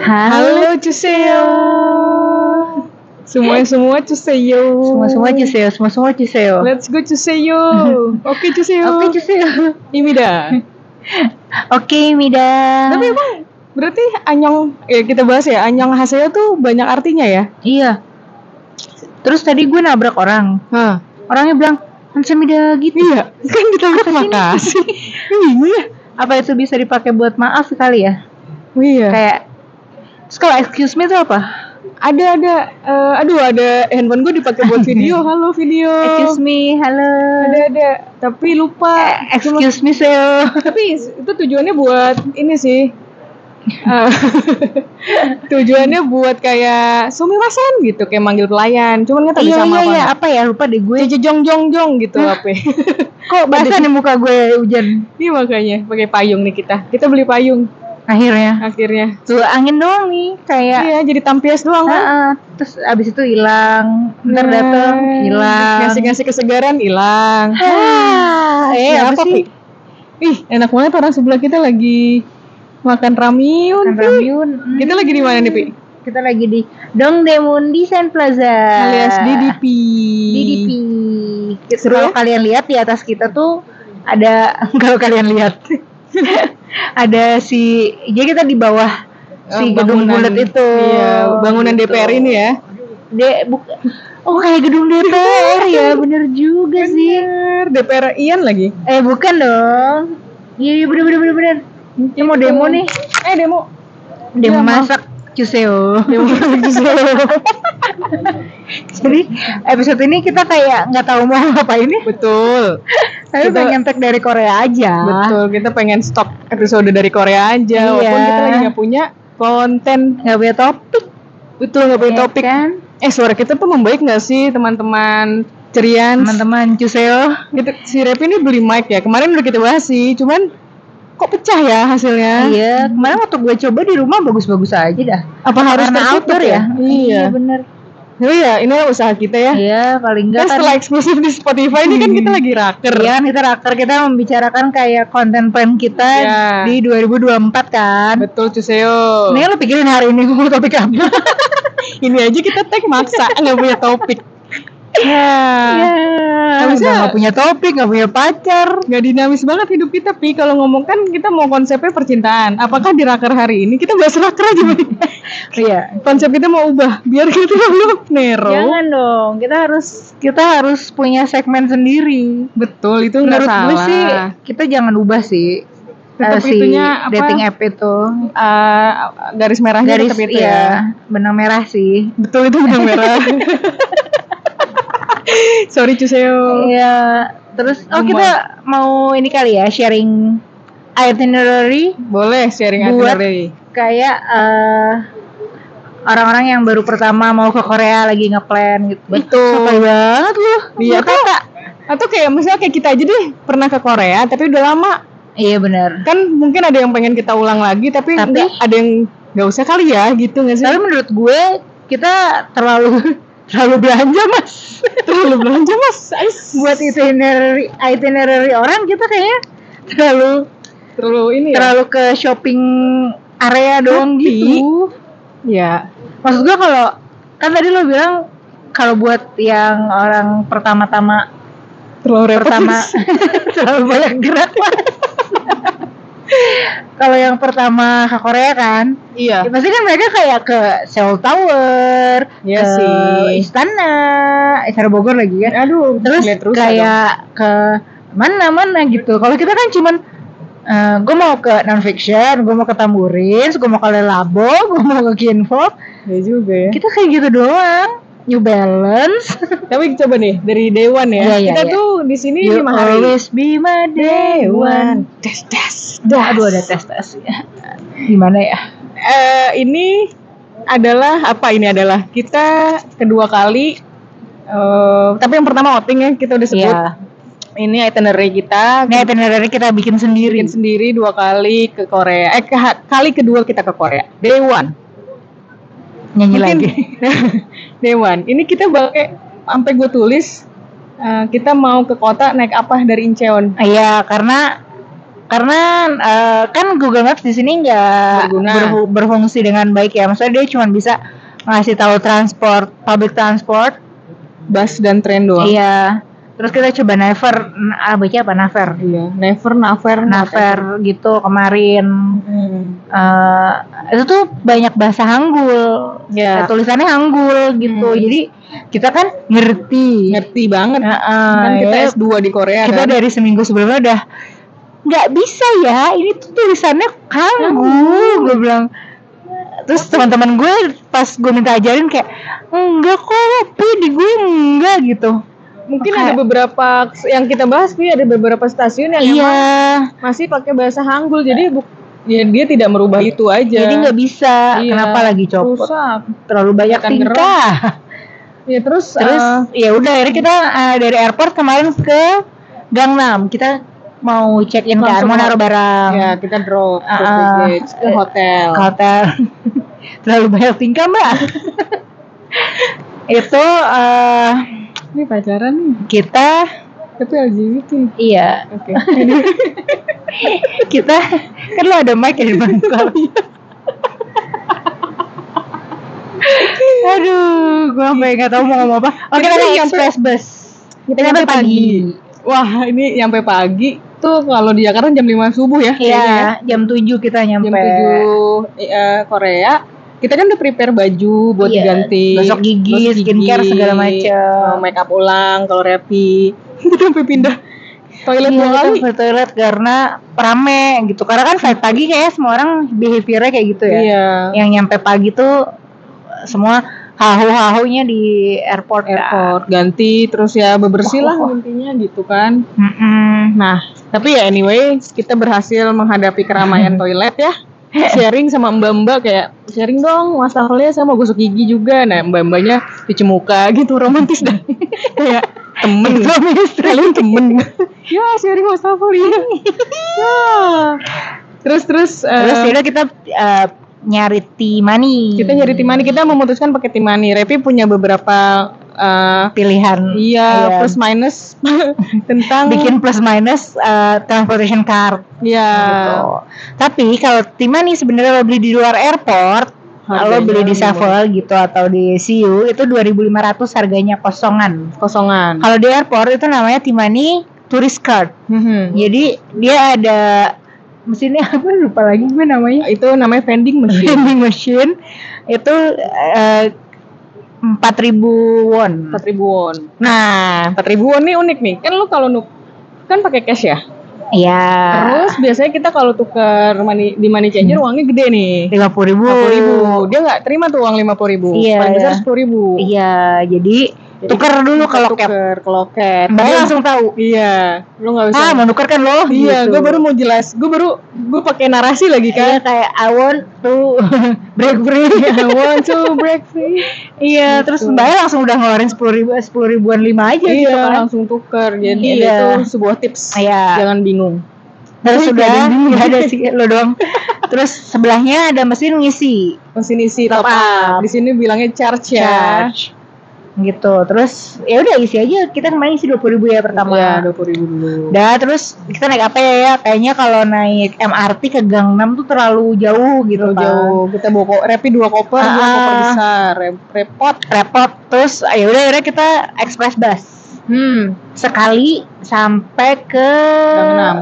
Halo Cuseo. Semua semua Cuseo. Semua semua Cuseo, semua semua Cuseo. Let's go Cuseo. Oke Cuseo. Oke Cuseo. Imida. Oke Mida. Tapi emang berarti anyong ya kita bahas ya anyong Haseo tuh banyak artinya ya? Iya. Terus tadi gue nabrak orang. Hah. Orangnya bilang Mida gitu. Iya, kan kita terima kasih. Bingung ya? Apa itu bisa dipakai buat maaf sekali ya? Iya. Kayak Terus kalau excuse me itu apa? Ada ada eh, aduh ada handphone gue dipakai buat video. Halo video. Excuse me, halo. Ada ada. Tapi lupa. Eh, Excuse me, Seo. Tapi itu tujuannya buat ini sih. Eh, tujuannya buat kayak sumimasen gitu kayak manggil pelayan cuman nggak tahu Iya sama iya apa iya apa ya lupa deh gue. Jeje jong jong jong gitu apa Kok basah nih muka gue hujan ini makanya pakai payung nih kita kita beli payung akhirnya. akhirnya Tuh angin doang nih kayak iya jadi tampias doang kan Heeh, terus abis itu hilang, ntar Nah, dateng hilang. ngasih ngasih kesegaran hilang Ah, eh apa sih? ih enak banget orang sebelah kita lagi makan ramiun Kan Pi. Ramyun. Hmm. kita lagi di mana nih pi Kita lagi di Dong Demun Design Plaza. alias DDP DDP. Seru Kalau ya? kalian lihat di atas kita tuh ada kalau kalian lihat ada si jadi kita di bawah si Eh, gedung bulat itu. iya bangunan Gitu. DPR ini ya De, buk- oh kayak gedung DPR ya, bener juga sih. Bener, DPR Ian lagi. Eh bukan dong. Iya iya bener bener bener bener. Ini mau demo nih. Eh demo. Demo mau. masak cuseo. Jadi episode ini kita kayak nggak tahu mau ngapain nih. Betul. Tapi Kita- pengen tag dari Korea aja. Betul. Kita pengen stok episode dari Korea aja. Iya. Walaupun kita lagi nggak punya konten. Nggak punya topik. Betul nggak punya ya topik. Kan? Eh suara kita tuh membaik nggak sih teman-teman cerian? Teman-teman cuseo. Gitu, si Rep ini beli mic ya. Kemarin udah kita bahas sih. Cuman kok pecah ya hasilnya? Iya, kemarin waktu gue coba di rumah bagus-bagus aja dah. Apa harus tertutup outdoor ya? Iya. bener. Oh iya, ini usaha kita ya. Iya, paling enggak kan. setelah eksklusif di Spotify ini kan kita lagi raker. Iya, kan kita raker kita membicarakan kayak konten plan kita Iya. di 2024 kan. Betul Cuseo. Nih lo pikirin hari ini mau topik apa? Ini aja kita tag maksa nggak punya topik. Ya. Ya, Harusnya- nggak punya topik, nggak punya pacar. Nggak dinamis banget hidup kita, Pi. Kalau ngomong kan kita mau konsepnya percintaan. Apakah di raker hari ini kita bahas raker aja? Iya. Konsep kita mau ubah biar kita belum Nero. Jangan dong, kita harus kita harus punya segmen sendiri. Betul, itu nggak Menurut salah. gue sih kita jangan ubah sih. Tetap eh, si itunya apa? dating app itu Eh, garis merahnya garis tetap itu iya, ya. benang merah sih. Betul itu benang merah. Sorry Cuseo. Iya. Terus oh kita mau ini kali ya sharing itinerary Boleh sharing Buat- itinerary. kayak eh, orang-orang yang baru pertama mau ke Korea lagi ngeplan gitu. Betul. Sotoy banget lu. Iya, atau, atau kayak misalnya kayak kita aja deh pernah ke Korea tapi udah lama Iya benar. kan mungkin ada yang pengen kita ulang lagi tapi, Tapi- nggak- ada yang nggak usah kali ya gitu nggak sih Tapi menurut gue kita terlalu terlalu belanja mas. terlalu belanja mas Ais. Buat itinerary itinerary orang kita kayaknya terlalu terlalu ini ya terlalu ke shopping area doang Tapi- gitu. ya Maksud gue kalau kan tadi lo bilang kalau buat yang orang pertama-tama terlalu repot pertama terlalu banyak gerak mas. Kalau yang pertama ke Korea kan, iya ya pasti kan mereka kayak ke Seoul Tower, Iya ke sih. Istana, Istana Bogor lagi kan. aduh Terus terus kayak ke mana-mana gitu. Kalau kita kan cuman gue mau ke non-fiction, gue mau ke Tamburin, gue mau ke Lelabo, gue mau ke Kinfolk. ya juga ya Kita kayak gitu doang. New Balance. tapi coba nih dari Dewan ya Iya, iya, kita iya. tuh di sini You lima hari always be my one. tes tes Aduh ada tes tes ya. Gimana ya? eh ini adalah apa ini adalah kita kedua kali eh tapi yang pertama outing ya kita udah sebut Iya. ini itinerary kita Ini itinerary kita bikin sendiri. bikin sendiri dua kali ke Korea eh ke- kali kedua kita ke Korea day one Nyanyi Mungkin- lagi. one ini kita pakai sampai gue tulis eh, kita mau ke kota naik apa dari Incheon Iya, karena karena eh, kan Google Maps di sini nggak Berguna. berfu- berfungsi dengan baik ya. Maksudnya dia cuma bisa ngasih tahu transport, public transport. Bus dan tren doang. Iya. Terus kita coba Naver, ah, baca apa Naver? Iya, never, never, Naver gitu kemarin. Hmm. eh itu tuh banyak bahasa Hanggul. Iya. Eh, tulisannya Hanggul gitu. Hmm. Jadi kita kan ngerti. Ngerti banget. Heeh, kan kita ya, S2 di Korea kita kan. dari seminggu sebelumnya udah nggak bisa ya ini tuh tulisannya Hanggul gue bilang terus teman-teman gue pas gue minta ajarin kayak enggak kok Pi, di gue enggak gitu Mungkin Kayak- ada beberapa yang kita bahas, Pi, ada beberapa stasiun yang emang iya masih pakai bahasa Hanggul. Jadi bu- ya dia tidak merubah itu aja. jadi nggak bisa. Iya, kenapa lagi copot? Rusak. terlalu banyak Akan tingkah. Ya terus terus eh, ya udah akhirnya kita eh, dari airport kemarin ke Gangnam. Kita mau check in kan mau naruh ya barang. Kita drop Ah, drop ah. baggage ke hotel. ke hotel. Terlalu banyak tingkah mbak. Itu eh, Ini pacaran nih, kita tapi LGBT. iya Oke. kita kan lo ada mic ya di depan aduh gue sampai nggak tahu mau ngomong apa oke Kita kita express bus Kita nyampe pagi. Wah, ini nyampe pagi tuh kalau di Jakarta jam 5 subuh ya. kayaknya ya. Iya, jam 7 kita nyampe. Jam 7 eh, Korea. Kita kan udah prepare baju buat Iya, diganti. gosok gigi, skincare, segala macam. Make up ulang kalau rapi. kita sampai pindah toilet Iya, kali. ke toilet karena rame gitu. Karena kan flight pagi kayaknya semua orang behaviornya kayak gitu ya. Iya. Yang nyampe pagi tuh semua hahu-hahunya di airport. kan. Airport ganti terus ya bebersih lah intinya gitu kan. Mm-mm. Nah, tapi ya anyway, kita berhasil menghadapi keramaian toilet ya. Sharing sama mbak-mbak kayak sharing dong wastafelnya saya mau gosok gigi juga. Nah, mbak-mbaknya cuci muka gitu romantis dah. kayak temen. Kalian temen. ya, sharing wastafel ya. Terus terus Terus yaudah kita eh, nyari timani. kita nyari timani kita memutuskan pakai timani. Repi punya beberapa eh, pilihan. iya plus minus tentang bikin plus minus eh, transportation card. Iya. gitu. Tapi kalau Timani sebenarnya lo beli di luar airport, lo beli di Sevel gitu atau di CU itu 2.500 harganya kosongan. kosongan. Kalau di airport itu namanya Timani Tourist Card. Mhm. Jadi dia ada mesinnya apa lupa lagi gue namanya. Itu namanya vending machine. Vending machine itu eh, 4000 won. 4000 won. Nah, 4000 won nih unik nih. Kan lu kalau nuk kan pakai cash ya. ya Terus biasanya kita kalau tuker money, di money changer uangnya gede nih. 50.000 ribu. 50.000. Dia nggak terima tuh uang 50.000. Iya, Paling besar iya. 10.000. Iya, jadi Jadi tuker dulu kalau tuker ke loket. Dia- langsung tahu. Iya, lu nggak bisa. Ah, mau nuker kan lo? iya, gitu. gue baru mau jelas. Gue baru gue pakai narasi lagi Iya kan. kayak I want to break free. I want to break free. iya, terus Gitu. Mbak langsung udah ngeluarin sepuluh ribu, sepuluh ribuan lima aja gitu Iya, kan. langsung tuker. Jadi Iya. itu sebuah tips. Iya. Jangan bingung. Terus Tapi sudah nggak ada yang nggak ada sih lo doang. Terus sebelahnya ada mesin ngisi mesin isi Top top, up. up. Di sini bilangnya charge ya. Gitu. Terus ya udah isi aja. Kita kemarin isi dua ribu ya pertama. Iya, dua puluh ribu dulu. Udah terus kita naik apa ya ya? Kayaknya kalau naik MRT ke Gangnam tuh terlalu jauh gitu Terlalu kan. jauh. Kita bawa ko- repi dua koper, dua Ah. koper besar. Rep- repot. repot terus ya udah akhirnya kita express bus Hmm. sekali sampai ke Gangnam.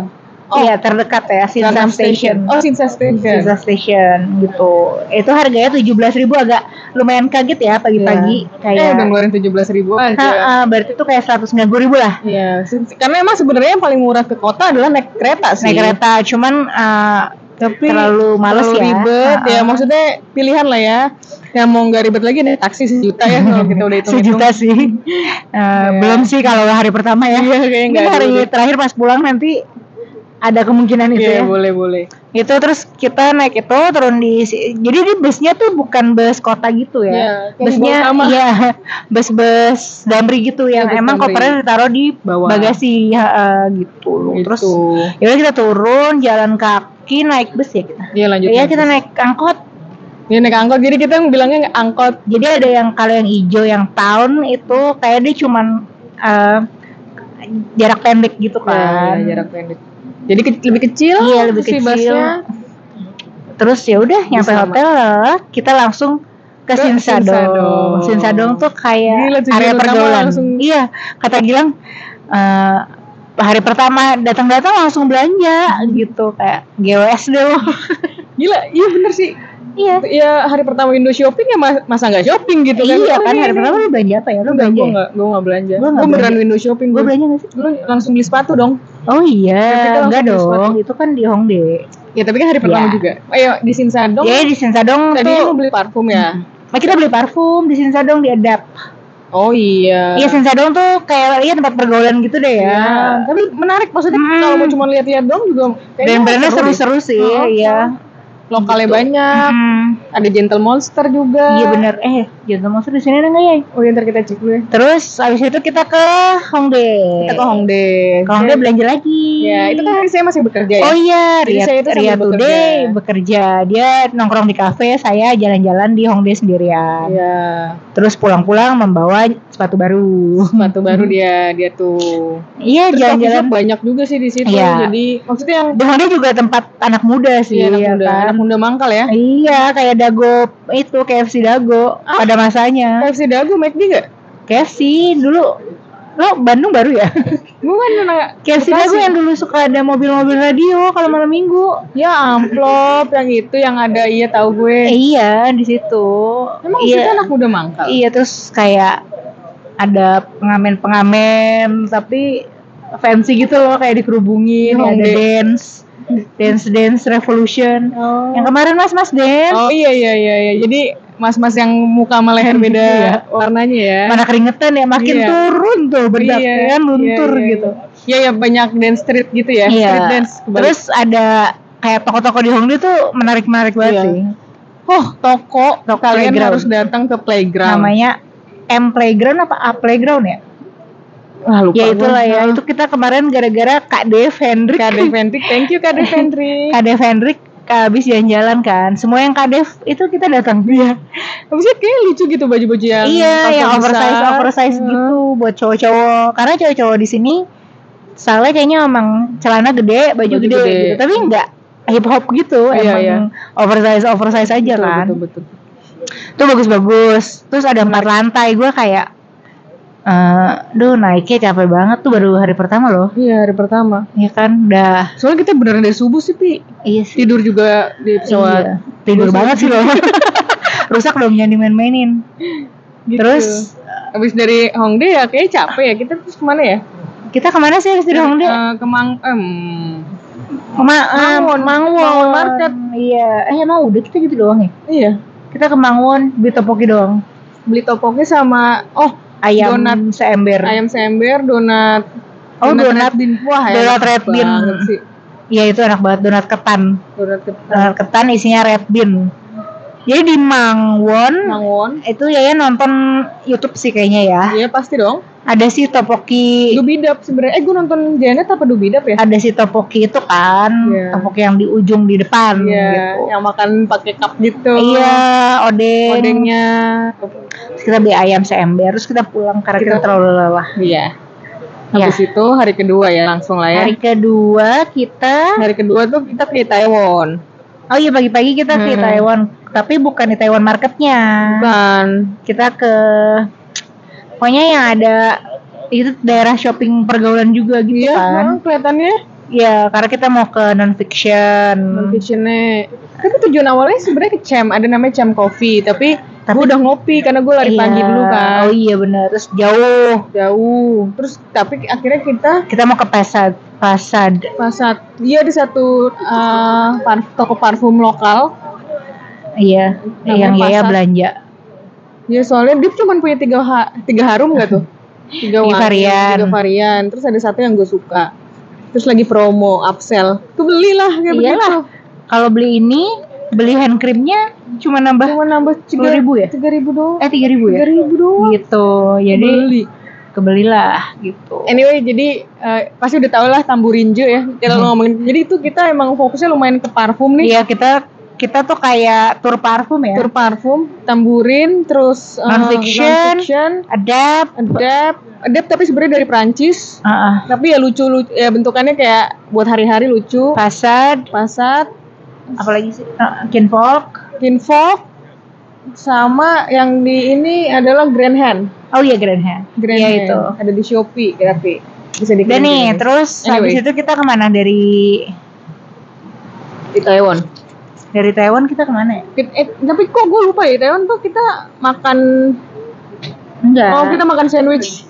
Oh. Iya terdekat ya Sinsa Gangnam Station, Oh, Sinsa Station. Sinsa Station gitu. Itu harganya tujuh belas ribu agak lumayan kaget ya pagi-pagi. Eh, udah kayak ngeluarin tujuh belas ribu aja. ah, berarti tuh kayak seratus ribu lah. Iya, sin- karena emang sebenarnya yang paling murah ke kota adalah naik kereta sih. naik kereta cuman ah, Tapi terlalu males terlalu ya. ribet Ah, ya maksudnya pilihan lah ya. Yang mau nggak ribet lagi naik taksi sejuta ya kalau kita udah hitung sejuta sih. Eh, belum sih kalau hari pertama ya. Iya, Mungkin nggak hari dulu terakhir pas pulang nanti ada kemungkinan itu Iya, ya boleh boleh. itu terus kita naik itu turun di jadi di busnya tuh bukan bus kota gitu Iya, ya kayak busnya di bawah sama. iya bus-bus damri gitu yang Iya, bus emang kopernya ditaruh di Bawah. bagasi ya, eh, gitu Gitu. terus ya kita turun jalan kaki naik bus ya kita Iya lanjut. Iya lanjut. kita naik angkot Iya naik angkot. Jadi kita bilangnya angkot. jadi ada yang kalau yang hijau yang tahun itu kayak dia cuman eh, jarak pendek gitu Iya, kan iya, jarak pendek. Jadi ke- lebih kecil. Iya, lebih kecil. busnya. Terus ya udah nyampe Bisa, hotel kita langsung ke, Sinsadong. Sinsadong. Tuh kayak Gila, area pergaulan. langsung- Iya, kata Gilang eh, hari pertama datang-datang langsung belanja gitu kayak GWS deh. Gila, iya bener sih. iya. Ya hari pertama Indo shopping ya mas- masa nggak shopping gitu kan? iya Oh, kan ini, hari ini. pertama lu belanja apa ya? Lu belanja. gue nggak, gue nggak belanja. Gue nggak beneran window shopping. Gue belanja gak sih? Gue langsung beli sepatu dong. Oh iya, enggak dong. Itu kan di Hongdae. Ya tapi kan hari pertama Ya. juga. Ayo di Sinsadong. Ya di Sinsadong Tadi tuh mau beli parfum ya. Nah, kita beli parfum di Sinsadong di Adap. Oh iya. Iya Sinsadong tuh kayak iya tempat pergaulan gitu deh ya. Ya, tapi menarik maksudnya Hmm. kalau mau cuma lihat-lihat dong juga Dan brandnya seru deh. seru-seru sih, Oh, iya. Lokalnya Gitu. banyak, Hmm. ada Gentle Monster juga. Iya bener. Eh, Jangan Monster di sini ada nggak ya? Oh iya, ntar kita cek dulu ya. Terus abis itu kita ke Hongdae. Kita ke Hongdae. Ke Hongdae belanja lagi. Ya, itu kan hari saya masih bekerja ya. Oh iya, Ria, saya itu Ria bekerja. Today bekerja. Dia nongkrong di kafe, saya jalan-jalan di Hongdae sendirian. Iya. Terus pulang-pulang membawa sepatu baru. Sepatu baru dia dia tuh. Iya, jalan-jalan. banyak juga sih di situ. Iya. Jadi maksudnya yang Di Hongdae juga tempat anak muda sih, iya, anak ya muda, kan? anak muda mangkal ya. Iya, kayak Dago itu KFC Dago Ah. pada masanya. KFC Dago McD gak? KFC dulu lo Bandung baru ya? Bukan anak KFC Dago yang dulu suka ada mobil-mobil radio kalau malam minggu. Ya amplop yang itu yang ada iya tahu gue. Eh, iya di situ. Emang iya. situ anak muda mangkal. Iya terus kayak ada pengamen-pengamen tapi fancy gitu loh kayak dikerubungin, Oh, ada dance, dance dance revolution. Oh. Yang kemarin mas mas dance. Oh iya iya iya iya. Jadi mas-mas yang muka sama leher beda Iya. warnanya ya. Mana keringetan ya makin Iya. turun tuh bedak Iya, kan luntur iya, iya, gitu. Iya iya banyak dance street gitu ya. Iya. Street dance. kebalik. Terus ada kayak toko-toko di Hongdae tuh menarik-menarik banget Iya. sih. oh toko, Toko kalian playground. harus datang ke playground. Namanya M Playground apa A Playground ya? Wah lupa. ya itulah ya. Itu kita kemarin gara-gara Kak Dev Hendrik. Kak Dev Hendrik. Thank you Kak Dev Hendrik. Kak Dev Hendrik habis jalan-jalan kan. Semua yang Kak Dev itu kita datang. Iya. Habisnya kayak lucu gitu baju-baju yang iya, yang oversize oversize Hmm. gitu buat cowok-cowok. Karena cowok-cowok di sini soalnya kayaknya emang celana gede, baju, Baju gede, gede. gitu. Tapi enggak hip hop gitu, Iya, emang iya. oversize oversize aja Betul, kan. betul, betul. Itu bagus-bagus. Terus ada empat lantai, gue kayak eh duh naiknya capek banget tuh baru hari pertama loh. Iya hari pertama. Ya kan, udah Soalnya kita beneran dari subuh sih Pi. iya sih. Tidur juga di pesawat. Iya. Tidur Rusak. banget sih loh. Rusak dong jangan dimain-mainin. Gitu. Terus Habis dari Hongdae ya kayak capek ya. Kita terus ke mana ya? kita ke mana sih habis dari Hongdae? Eh, ke Mang em Ma Mangwon. Mangwon. Mangwon Market. Iya. Eh emang udah kita gitu doang ya? iya. Kita ke Mangwon beli topoki doang. Beli topoknya sama oh Ayam Donat. seember. ayam sember, donat Oh, donat. red bean. Wah, Donat red bean. Iya itu enak banget donat ketan. Donat ketan. Donat ketan isinya red bean. Jadi di Mangwon Mangwon. itu ya nonton YouTube sih kayaknya ya. Iya pasti dong. Ada si topoki Dubidap sebenarnya. Eh gue nonton Janet apa Dubidap ya? ada si topoki itu kan, Iya. topoki yang di ujung di depan Iya, gitu. yang makan pakai cup gitu. Iya, odeng. Odengnya. Terus kita beli ayam seember, terus kita pulang karena kita, Kita- terlalu lelah. Iya. Habis itu hari kedua ya langsung lah ya. Hari kedua kita, Hari kedua tuh kita ke Taiwan. oh iya pagi-pagi kita ke Hmm. Taiwan, tapi bukan di Taiwan marketnya. Bukan. Kita ke, pokoknya yang ada itu daerah shopping pergaulan juga gitu Iya, kan. nah, kelihatannya Iya, karena kita mau ke non fiction. non-fictionnya. Tapi tujuan awalnya sebenarnya ke Cem, ada namanya Cem Coffee, tapi, Tapi- gue udah ngopi karena gue lari pagi dulu kan. Oh iya benar, terus jauh. Jauh. Terus tapi akhirnya kita Kita mau ke pasar, pasar. pasat dia di satu uh, par- toko parfum lokal. Iya, Namanya yang Yaya pasar. belanja. Ya soalnya dia cuma punya tiga ha- tiga harum gak tuh? Tiga, Tiga varian. Tiga varian. Terus ada satu yang gue suka. Terus lagi promo upsell. Tuh belilah kayak Iyalah. begitu. Kalau beli ini, beli hand creamnya cuma nambah Cuma nambah tiga 10.000 ya? Tiga ribu doang. eh 3000 ya? Tiga ribu doang. Gitu. Jadi Beli. kebelilah gitu. Anyway, jadi eh, pasti udah tau lah Tamburinjo ya. Kalau Hmm. ngomongin, jadi itu kita emang fokusnya lumayan ke parfum nih. Iya, kita kita tuh kayak tour parfum ya. Tour parfum, tamburin, terus uh, Non-fiction. non-fiction, Adapt. adapt, adapt tapi sebenarnya dari Prancis. Heeh. Tapi ya lucu, lucu ya bentukannya kayak buat hari-hari lucu. Passat, Passat, apalagi sih? Uh, Kinvolk. Kinvolk, sama yang di ini adalah Grand Hand. Oh iya Grand Hand. Grand Iya Hand. itu. Ada di Shopee tapi bisa Dan dikirim nih, terus habis Anyway. itu kita ke mana dari di Taiwan. Dari Taiwan kita ke mana ya? Eh, tapi kok gue lupa ya Taiwan tuh kita makan Enggak. oh kita makan sandwich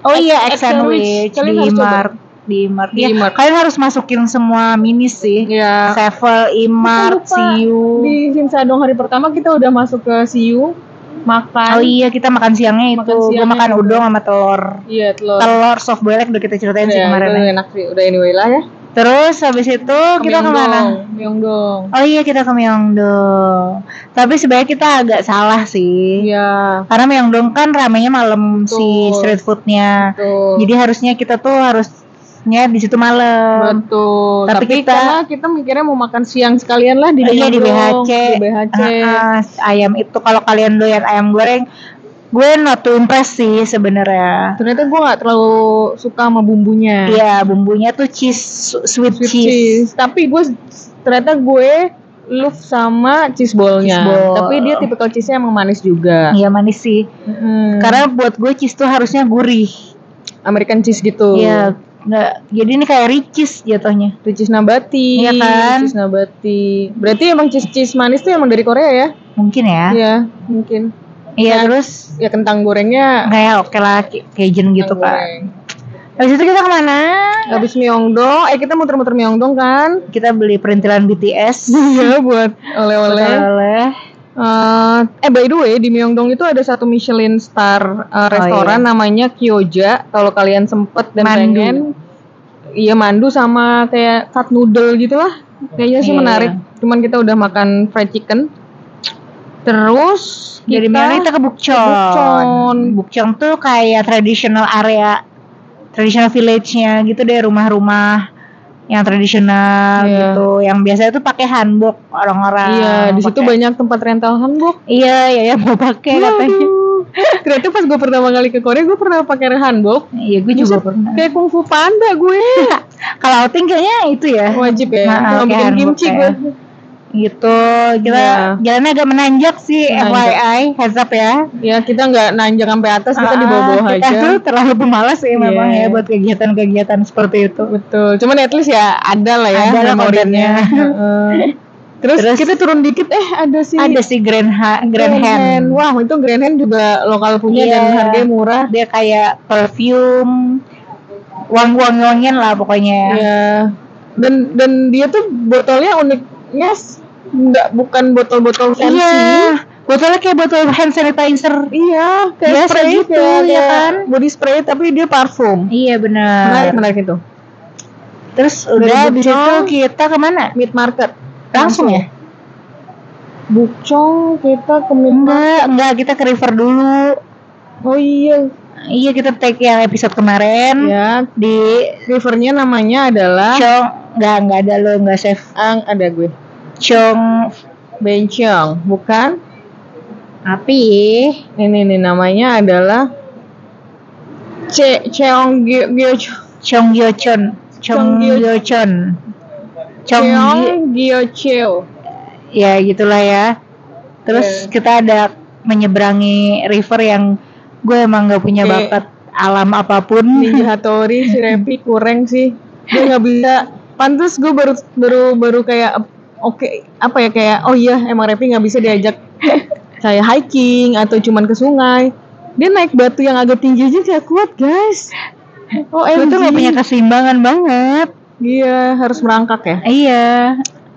Oh iya, Egg egg sandwich, Kalian di. Mart. Di Mart. Di Iya, Mart. Kalian harus masukin semua minis sih. ya Sevel, Imart. Siu. di Simsadong hari pertama kita udah masuk ke Siu makan Oh iya, kita makan siangnya itu. Makan Gue siangnya makan juga. udang sama telur. iya telur Telur soft boiled udah kita ceritain sih Ya, kemarin. itu ya. enak sih udah anyway lah ya Terus habis itu kita ke mana? Myeongdong Oh iya kita ke Myeongdong. Tapi sebenarnya kita agak salah sih. iya Karena Myeongdong kan ramenya malam si street foodnya. betul Jadi harusnya kita tuh harusnya di situ malam. betul Tapi tapi, kita- karena kita mikirnya mau makan siang sekalian lah di Iya di Myeongdong, BHC. di BHC Ah, ah, ayam itu kalau kalian doyan ayam goreng, gue not too impressed sih sebenarnya. ternyata gue nggak terlalu suka sama bumbunya Iya bumbunya tuh cheese sweet, sweet cheese. cheese. Tapi gue ternyata gue love sama cheese ballnya. Cheese ball. Tapi dia tipikal cheese-nya emang manis juga. Iya manis sih. Mm-mm. Karena buat gue cheese tuh harusnya gurih. American cheese gitu. Iya nggak. Jadi ini kayak rich cheese jatuhnya. Cheese nabati. Iya kan? Cheese nabati. Berarti emang cheese cheese manis tuh emang dari Korea ya? Mungkin ya. Iya, mungkin. Iya Ya, terus Ya kentang gorengnya kayak oke lah Ca- Cajun gitu kan. Habis itu kita ke mana? Habis Myeongdong, eh kita muter-muter Myeongdong kan? Kita beli perintilan BTS. Iya buat oleh-oleh. Oleh. Eh, eh by the way di Myeongdong itu ada satu Michelin star uh, restoran namanya Kyoja. Kalau kalian sempet dan Mandu. pengen, iya mandu sama kayak cut noodle gitulah. Kayaknya sih Iya. menarik. Cuman kita udah makan fried chicken. Terus Dari mana kita ke Bukchon. Bukchon. Bukchon tuh kayak traditional area, traditional village-nya gitu deh rumah-rumah yang tradisional Iya. gitu, yang biasanya tuh pakai hanbok orang-orang. Iya, di situ banyak tempat rental hanbok. Iya, ya ya mau pakai katanya. Ternyata pas gue pertama kali ke Korea, gue pernah pakai hanbok. Iya, gue juga pernah. Kayak kungfu panda gue. Kalau outing kayaknya itu ya. Wajib ya. Nah, bikin kimchi ya. gue. Gitu. Kita Iya. jalannya agak menanjak sih, Menanjak. FYI, heads up ya. Ya kita nggak nanjak sampai atas, kita di bawah-bawah Ah, aja. Kita tuh terlalu pemalas sih memang Iya. ya buat kegiatan-kegiatan seperti itu. Betul. Cuman at least ya ada lah ya Ada memorinya. Terus, Terus- kita turun dikit eh ada sih Ada sih Grand, ha Grand Hand. Wah, itu Grand Hand juga lokal punya Iya. dan harganya murah. Dia kayak perfume, wangi-wangian lah pokoknya. Iya. Dan dan dia tuh botolnya uniknya s- nggak bukan botol-botol fancy. Iya. Botolnya kayak botol hand sanitizer. Iya, kayak Biasa spray gitu, ya kayak kan? Body spray tapi dia parfum. Iya benar. Menarik, menarik itu. Terus udah habis Bukchon, itu kita ke mana? Meat market. Langsung ya? Bukcong kita ke meat market. Enggak, enggak kita ke river dulu. Oh iya, Iya kita take yang episode kemarin ya. di Rivernya namanya adalah Chong. Enggak, enggak ada lo, enggak save. Ang ada gue. Chong Bencong, bukan? api. Ini nih namanya adalah Ce Cheong Gyo Gyo. Chong Chonggyo- Gyochon. Chong Gyo- Cheong Gyo Cheo. ya gitulah ya. Terus Iya. kita ada menyeberangi river yang gue emang nggak punya bakat alam apa pun. Ninja Hattori si Repi kurang sih. Dia nggak bisa. Pantes gue baru baru baru kayak oke apa ya kayak oh iya emang Repi nggak bisa diajak kayak hiking atau cuman ke sungai. Dia naik batu yang agak tinggi aja gak kuat guys. Oh Gue tuh gak punya keseimbangan banget. Iya harus merangkak ya. Iya.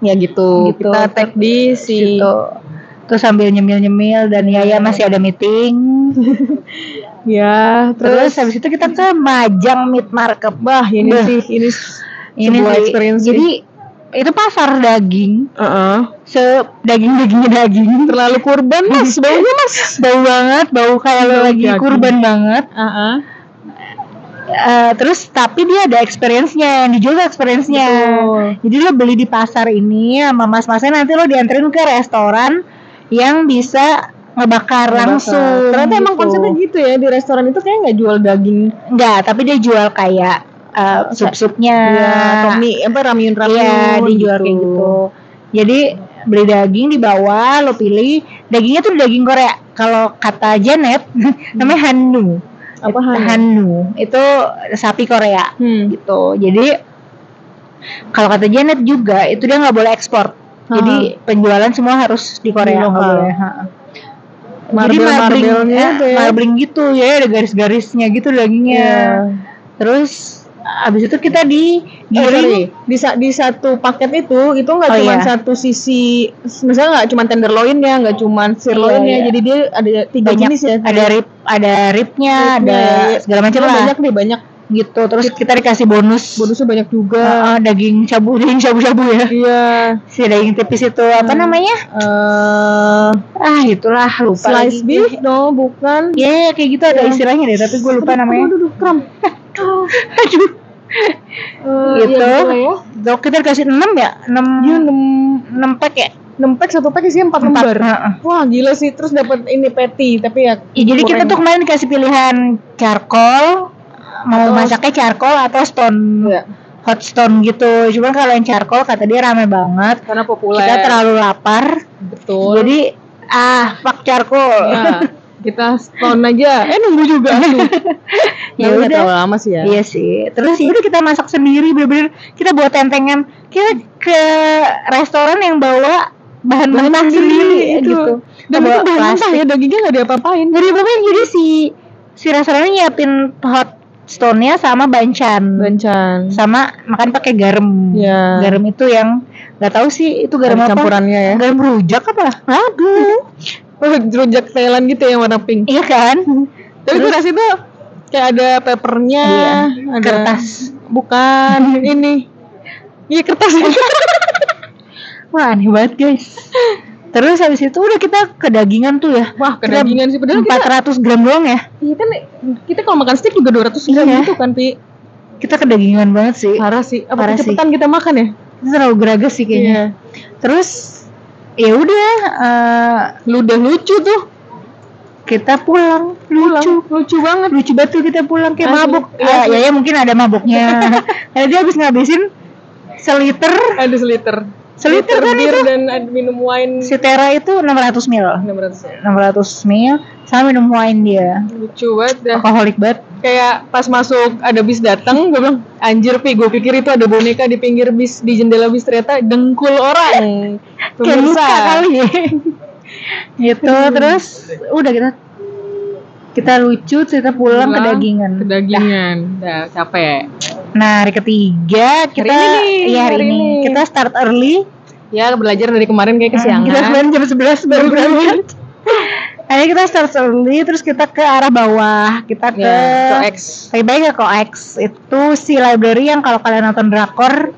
Ya gitu. Gitu. Kita tag di si Gitu. Terus sambil nyemil-nyemil dan Yaya masih ada meeting. ya Terus terus, habis itu kita ke Majang Meat Market. bah ini Bah. sih ini Ini sih, experience sih. Itu pasar daging. Heeh. Se daging dagingnya daging. terlalu kurban mas baunya mas Bau banget, bau kayak lo Bau lagi daging. kurban banget. Heeh. Eh, terus tapi dia ada experience-nya yang dijual experience-nya jadi lo beli di pasar ini sama mas-masnya nanti lo dianterin ke restoran yang bisa ngebakar langsung Ternyata emang gitu. konsepnya gitu ya di restoran itu kayak nggak jual daging. enggak tapi dia jual kayak eh, sup-supnya Iya, atau mie apa ramyun ramyun. Iya, dijual kayak gitu. Jadi beli daging di bawah, lo pilih dagingnya tuh daging Korea. Kalau kata Janet, namanya Hannu. Apa Itu Hannu? Hannu. Itu sapi Korea Hmm. gitu. Jadi kalau kata Janet juga itu dia nggak boleh ekspor. Jadi penjualan semua harus di Korea nggak lokal. boleh. ha. Jadi Marble marbling, marbelnya itu ya. marbling gitu ya, ada garis-garisnya gitu dagingnya. Iya. Terus abis itu kita di Eh, giring di, sa- di satu paket itu itu nggak Oh, cuma iya. satu sisi misalnya nggak cuma tenderloinnya nggak cuma sirloinnya Iya, iya. jadi dia ada tiga banyak. jenis ya. Ada rib ada ribnya ada iya. segala macam lah. banyak nih banyak gitu. Terus kita dikasih bonus. Bonusnya banyak juga. Heeh, daging cabu daging shabu shabu ya. Iya. Si daging tipis itu apa Hmm. namanya? Eh. Ah itulah lupa slice lagi. beef no bukan. Ya ya, kayak gitu ada Iya. istilahnya deh tapi gue lupa Aduh, namanya. aduh, aduh, kram aduh Eh, Gitu. iya, gitu ya. Dok, kita dikasih 6 ya 6 Iya, 6 pack ya 6 pack satu pack 4 Empat, lembar. heeh. Wah, gila sih. Terus dapat ini patty, tapi ya Ya, jadi kita tuh kemarin dikasih pilihan charcoal mau Atau- masaknya charcoal atau stone Iya. hot stone gitu cuman kalau yang charcoal kata dia rame banget karena populer. kita terlalu lapar betul. jadi ah fuck charcoal ya, kita stone aja. Eh nunggu juga. Ya ya udah terlalu lama sih ya. iya sih terus ya udah kita masak sendiri bener-bener kita buat tentengan kita ke restoran yang bawa bahan mentah sendiri, sendiri itu. gitu Dan Bawa itu bahan mentah ya, dagingnya nggak diapa-apain. Jadi apa jadi si si restorannya nyiapin hot stone-nya sama banchan. Bancan. Sama makan pakai garam. Iya. Garam itu yang nggak tahu sih itu garam Ada apa. campurannya ya. Garam rujak apa? Aduh. Rujak Thailand gitu yang warna pink. Iya kan? Tapi gue rasa itu kayak ada papernya, Iya, ada kertas. Bukan ini. Iya kertas. Wah aneh banget guys. Terus habis itu udah kita kedagingan tuh ya. Wah, Kita kedagingan sih padahal kita 400 gram doang ya. Iya kan kita kalau makan steak juga 200 gram Iya. gitu kan, Pi. Kita kedagingan banget sih. Parah sih. Apa Parah kecepatan kita makan ya? Itu terlalu geragas sih kayaknya. Iya. Terus ya udah eh, Ludah lucu tuh. kita pulang. Lucu. Lucu banget. lucu banget tuh kita pulang kayak Asli, mabuk iya, ya, asli. ya ya mungkin ada mabuknya karena dia habis ngabisin seliter Ada seliter. Seliter kan bir itu? dan ada minum wine si Tera itu 600 mil 600 600 mil sama minum wine dia Lucu banget dah. alkoholik banget Kayak pas masuk ada bis datang, gue bilang, anjir pi, gue pikir itu ada boneka di pinggir bis, di jendela bis ternyata dengkul orang. Pemirsa. kali gitu terus udah kita kita lucu kita pulang, Pulang, kedagingan Kedagingan. Dah, capek. nah hari ketiga kita ini nih, iya hari, hari ini. ini. kita start early Ya, belajar dari kemarin kayak kesiangan. Kita kemarin jam 11 baru berangkat. Akhirnya kita start early terus kita ke arah bawah. Kita ke Ya, Coex. Lebih baik ke Coex. Itu si library yang kalau kalian nonton drakor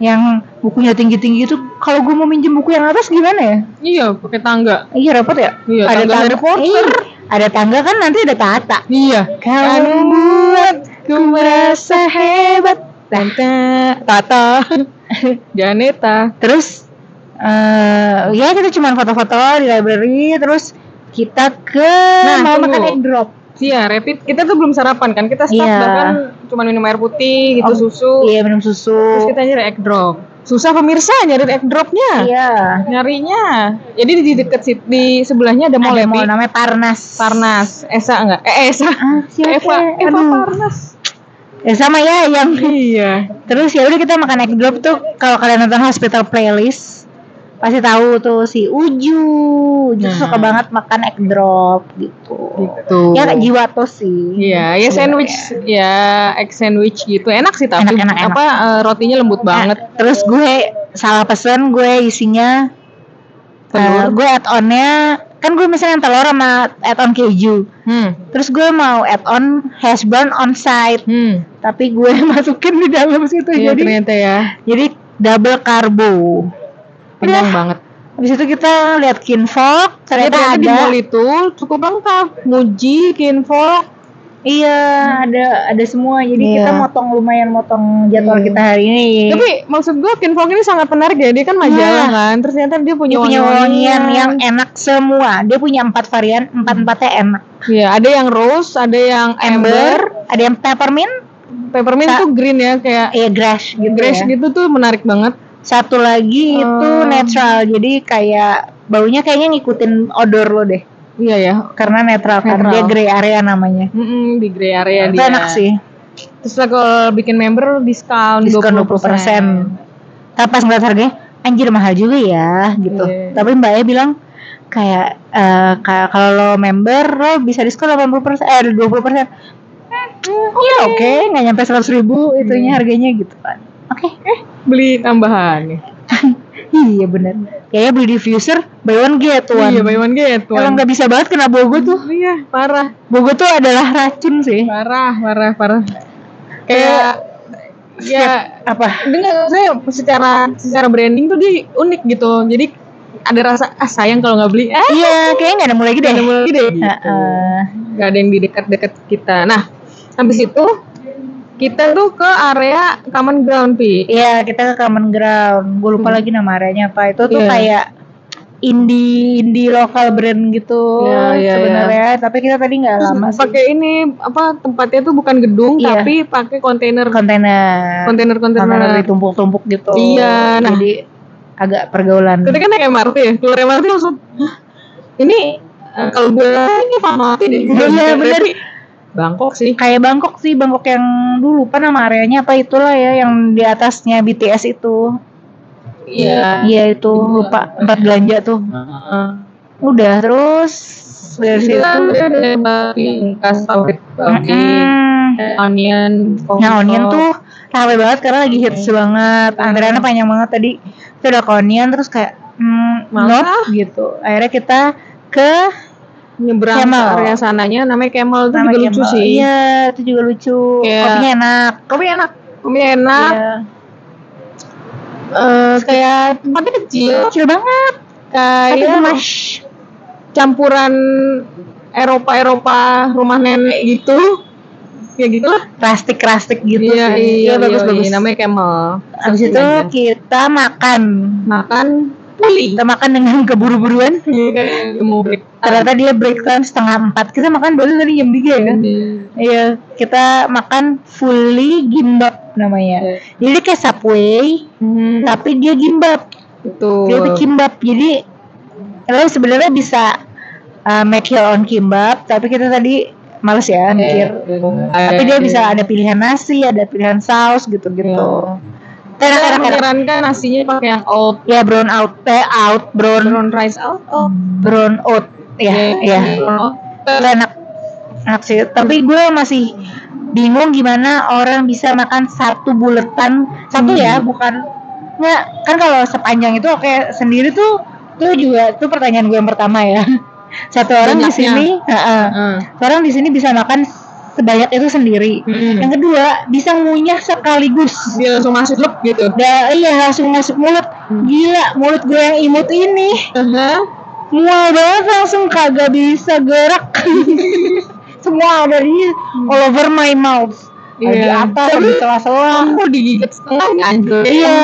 yang bukunya tinggi-tinggi itu kalau gue mau minjem buku yang atas gimana ya? Iya, pakai tangga. Iya repot ya? Iya, tangga Harry Potter. Iya, ada tangga kan nanti ada tata. Iya. Kau membuatku merasa hebat. Tante, Tata, Janeta. Terus eh ya kita cuma foto-foto di library terus kita ke Nah, mau tunggu. makan egg drop. Iya, rapid. Kita tuh belum sarapan kan? Kita start Iya. bahkan cuma minum air putih gitu, Oh, susu. Iya minum susu. Terus kita nyari egg drop. Susah pemirsa nyari egg dropnya. Iya. Nyarinya. Jadi di dekat sit- di sebelahnya ada mall Ada ya, mall namanya Parnas. Parnas. Esa enggak? Eh, Esa. Ah, siapa? Eva, Eva Aduh. Parnas. Ya sama ya yang Iya. Terus ya udah kita makan egg drop tuh kalau kalian nonton hospital playlist pasti tahu tuh si Uju. Uju Nah. suka banget makan egg drop gitu. Gitu. Ya kayak Jiwato sih. Iya, ya sandwich, ya egg sandwich gitu. Enak sih tapi Enak, enak, enak. apa eh, rotinya lembut banget. Nah, terus gue salah pesen gue isinya Telur. eh, gue add onnya kan gue misalnya telur sama add on keju Hmm. terus gue mau add on hash brown on side Hmm. tapi gue masukin di dalam situ Iya jadi ternyata ya. jadi double karbo Kenyang Udah. banget. habis itu kita lihat kinfolk Ternyata, ternyata di ada mall itu cukup lengkap. Muji, Kinfolk, Iya, ada ada semua. Jadi Iya. kita motong lumayan motong jadwal Iya. kita hari ini. Tapi maksud gue Kinfolk ini sangat menarik ya. Dia kan majalah kan. Terus ternyata dia punya dia punya wangian yang enak semua. Dia punya empat varian, empat empatnya enak. Iya, ada yang rose, ada yang amber, Amber, ada yang peppermint, peppermint tuh green ya kayak ya grass gitu grass ya. gitu tuh menarik banget. Satu lagi itu Oh. natural. Jadi kayak baunya kayaknya ngikutin odor lo deh. Iya ya. Karena netral, kan. Netral. Dia gray area namanya. Mm-mm, di grey area itu dia. enak sih. Terus lah kalau bikin member diskon Diskon 20%. Tapi pas ngeliat harganya, anjir mahal juga ya gitu. Iya. Tapi mbaknya bilang kayak eh, kayak kalau lo member lo bisa diskon 80% eh 20%. Iya oke, nggak nyampe 100 ribu itunya harganya gitu kan. Oke, Eh, beli tambahan nih. iya bener. Kayaknya beli diffuser buy one get one. Iya, buy one get one. Emang nggak bisa banget kena bogo tuh. Iya, parah. Bogo tuh adalah racun sih. Parah, parah, parah. Kayak ya Apa? dengan saya secara secara branding tuh dia unik gitu. Jadi ada rasa ah sayang kalau nggak beli. Ah, Iya, kayaknya nggak ada mulai gede. ada mulai deh. Gitu. Heeh. Nggak ada yang di dekat-dekat kita. Nah, habis itu kita tuh ke area common ground pi. Iya, kita ke common ground. Gue lupa lagi nama areanya apa. Itu tuh Iya. kayak indie indie lokal brand gitu Iya, iya, sebenarnya. Tapi kita tadi nggak lama sih. Pakai ini apa tempatnya tuh bukan gedung Iya. tapi pakai kontainer kontainer. kontainer-kontainer. Kontainer ditumpuk-tumpuk gitu. Iya, nah. Jadi agak pergaulan. Ketika naik MRT ya, keluar MRT langsung "Hah, ini kalau gue ini Fatmawati deh. Iya, bener. Bangkok sih. Kayak Bangkok sih, Bangkok yang dulu lupa nama areanya apa itulah ya yang di atasnya BTS itu. Iya. Iya itu lupa tempat belanja tuh. Heeh. Udah terus dari Itu situ. kan ada onion, Nah onion tuh rame banget karena lagi hits banget. Antreannya panjang banget tadi. Itu ada onion terus kayak hmm, Masa? not gitu. Akhirnya kita ke nyebrang Camel. ke area sananya namanya Camel itu nama juga lucu sih. Iya itu juga lucu. Kayak- Kopinya enak. Kopi enak. Kopi enak. Iya. Eh, kayak tempatnya kecil. Kecil banget. Kayak gemas. campuran Eropa-Eropa rumah nenek gitu. Ya gitu lah. Rastik-rastik gitu iya, sih. iya, bagus iya, bagus. iya, namanya Camel. Habis itu kita makan. makan puli. Kita makan dengan keburu-buruan. Iya, mau break. Ternyata dia break time setengah empat. Kita makan baru tadi jam 3 ya. Iya, kita makan fully gimbap namanya. Jadi kayak Subway, Hmm, tapi dia gimbap. betul. Dia tuh kimbap. Jadi lo sebenarnya bisa uh, make your own kimbap, tapi kita tadi males ya mikir. Tapi dia bisa ada pilihan nasi, ada pilihan saus gitu-gitu. Kita Enak-enak enak. menyarankan nasinya pakai yang oat, Ya brown out, eh out, brown, brown rice out. Oh, brown oat. Ya, ya. Oh, Itu enak enak sih tapi gue masih bingung gimana orang bisa makan satu buletan. Satu ya bukan nggak kan kalau sepanjang itu oke sendiri tuh itu juga itu pertanyaan gue yang pertama ya. Satu orang di sini heeh. Heeh. orang di sini bisa makan sebanyak itu sendiri. Mm-mm. yang kedua bisa ngunyah sekaligus. Dia langsung masuk lep gitu. Da, iya langsung masuk mulut. Gila mulut gue yang imut ini mual banget langsung kagak bisa gerak semua ada di all over my mouth Ada di Iya. atas ada di sela-sela Aku digigit setengah anjir. iya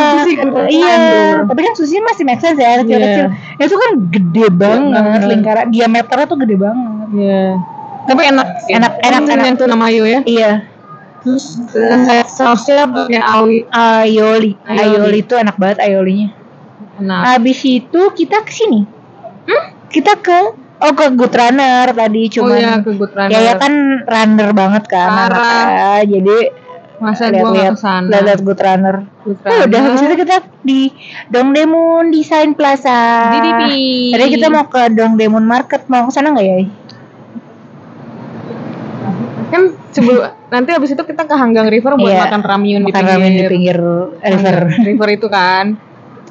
gua iya tapi kan sushi masih make sense ya kecil-kecil Iya. itu kan gede banget banget. lingkaran diameternya tuh gede banget Iya. Tapi enak. Enak, enak, enak. Yang tuh nama Ayu ya. iya Terus eh, sausnya pakai awi. aioli Aioli. itu enak banget aiolinya Enak. habis itu kita ke sini kita ke oh ke Good Runner tadi oh cuman iya ke Good Runner. ya ya kan runner banget kan anaknya. jadi Masa gua lihat-lihat ke sana. lihat Good Runner Good Ya udah Runner. habis itu kita di Dongdaemun Design Plaza DDP. tadi kita mau ke Dongdaemun Market mau ke sana nggak ya kan sebelum nanti abis itu kita ke Hanggang River buat Iya. makan ramyun di makan pinggir, ramen di pinggir river river itu kan.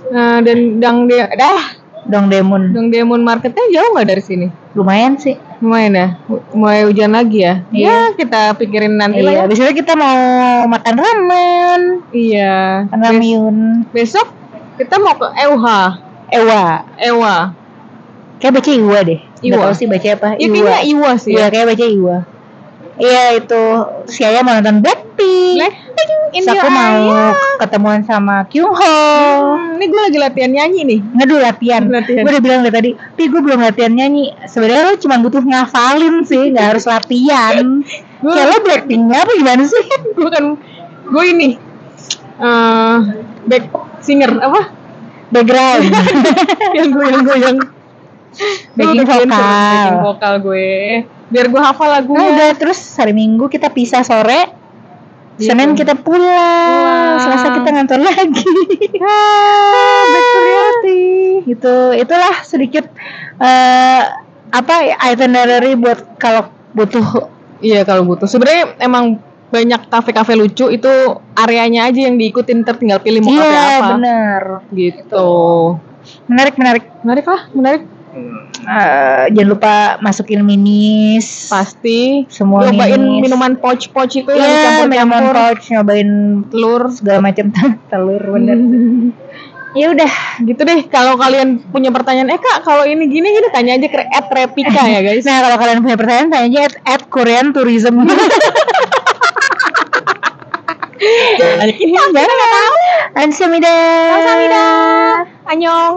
Nah, dan dang dia dah Dongdaemun Dong Demon Marketnya jauh nggak dari sini? lumayan sih Lumayan ya, mulai hujan lagi ya. Iya. Ya kita pikirin nanti lah iya ya. habis itu kita mau makan ramen Iya. ramyun Besok kita mau ke Ewa. Ewa Ewa. kayak baca Iwa deh Iwa. tahu sih baca apa Ya kayaknya Iwa sih. Iya Ya. kayak baca Iwa Iya itu si Aya mau nonton Blackpink. Blackpink Terus aku mau eye. ketemuan sama Kyung Ho. Hmm, ini gue lagi latihan nyanyi nih. Ngeduh latihan. Latihan. Gue udah bilang dari tadi, tapi gue belum latihan nyanyi. Sebenarnya lo cuma butuh ngafalin sih, nggak harus latihan. Gua- Kayak lo Blackpinknya apa gimana sih? gue kan gue ini eh back singer apa Background. yang gue yang gue yang Backing vokal. backing vokal gue biar gue hafal Nah, lagunya udah terus hari Minggu kita pisah sore. Gitu. Senin kita pulang. Pulang. Selasa kita ngantor lagi. ah, reality gitu itulah sedikit eh apa itinerary buat kalau butuh iya kalau butuh sebenarnya emang banyak kafe-kafe lucu itu areanya aja yang diikutin ntar tinggal pilih mau kafe iya apa bener gitu menarik menarik menarik lah menarik Eh, jangan lupa masukin minis. Pasti. Semua nyobain minis. minuman pouch-pouch itu yang Iya, minuman dicampur-campur pouch nyobain telur segala macam. Telur bener. Ya udah. Gitu deh. Kalau kalian punya pertanyaan eh kak kalau ini gini gini tanya aja ke at Repika ya guys. Nah kalau kalian punya pertanyaan tanya aja at, at Korean Tourism. Ada kita Jangan. Ansamida. Kamsahamnida. Annyeong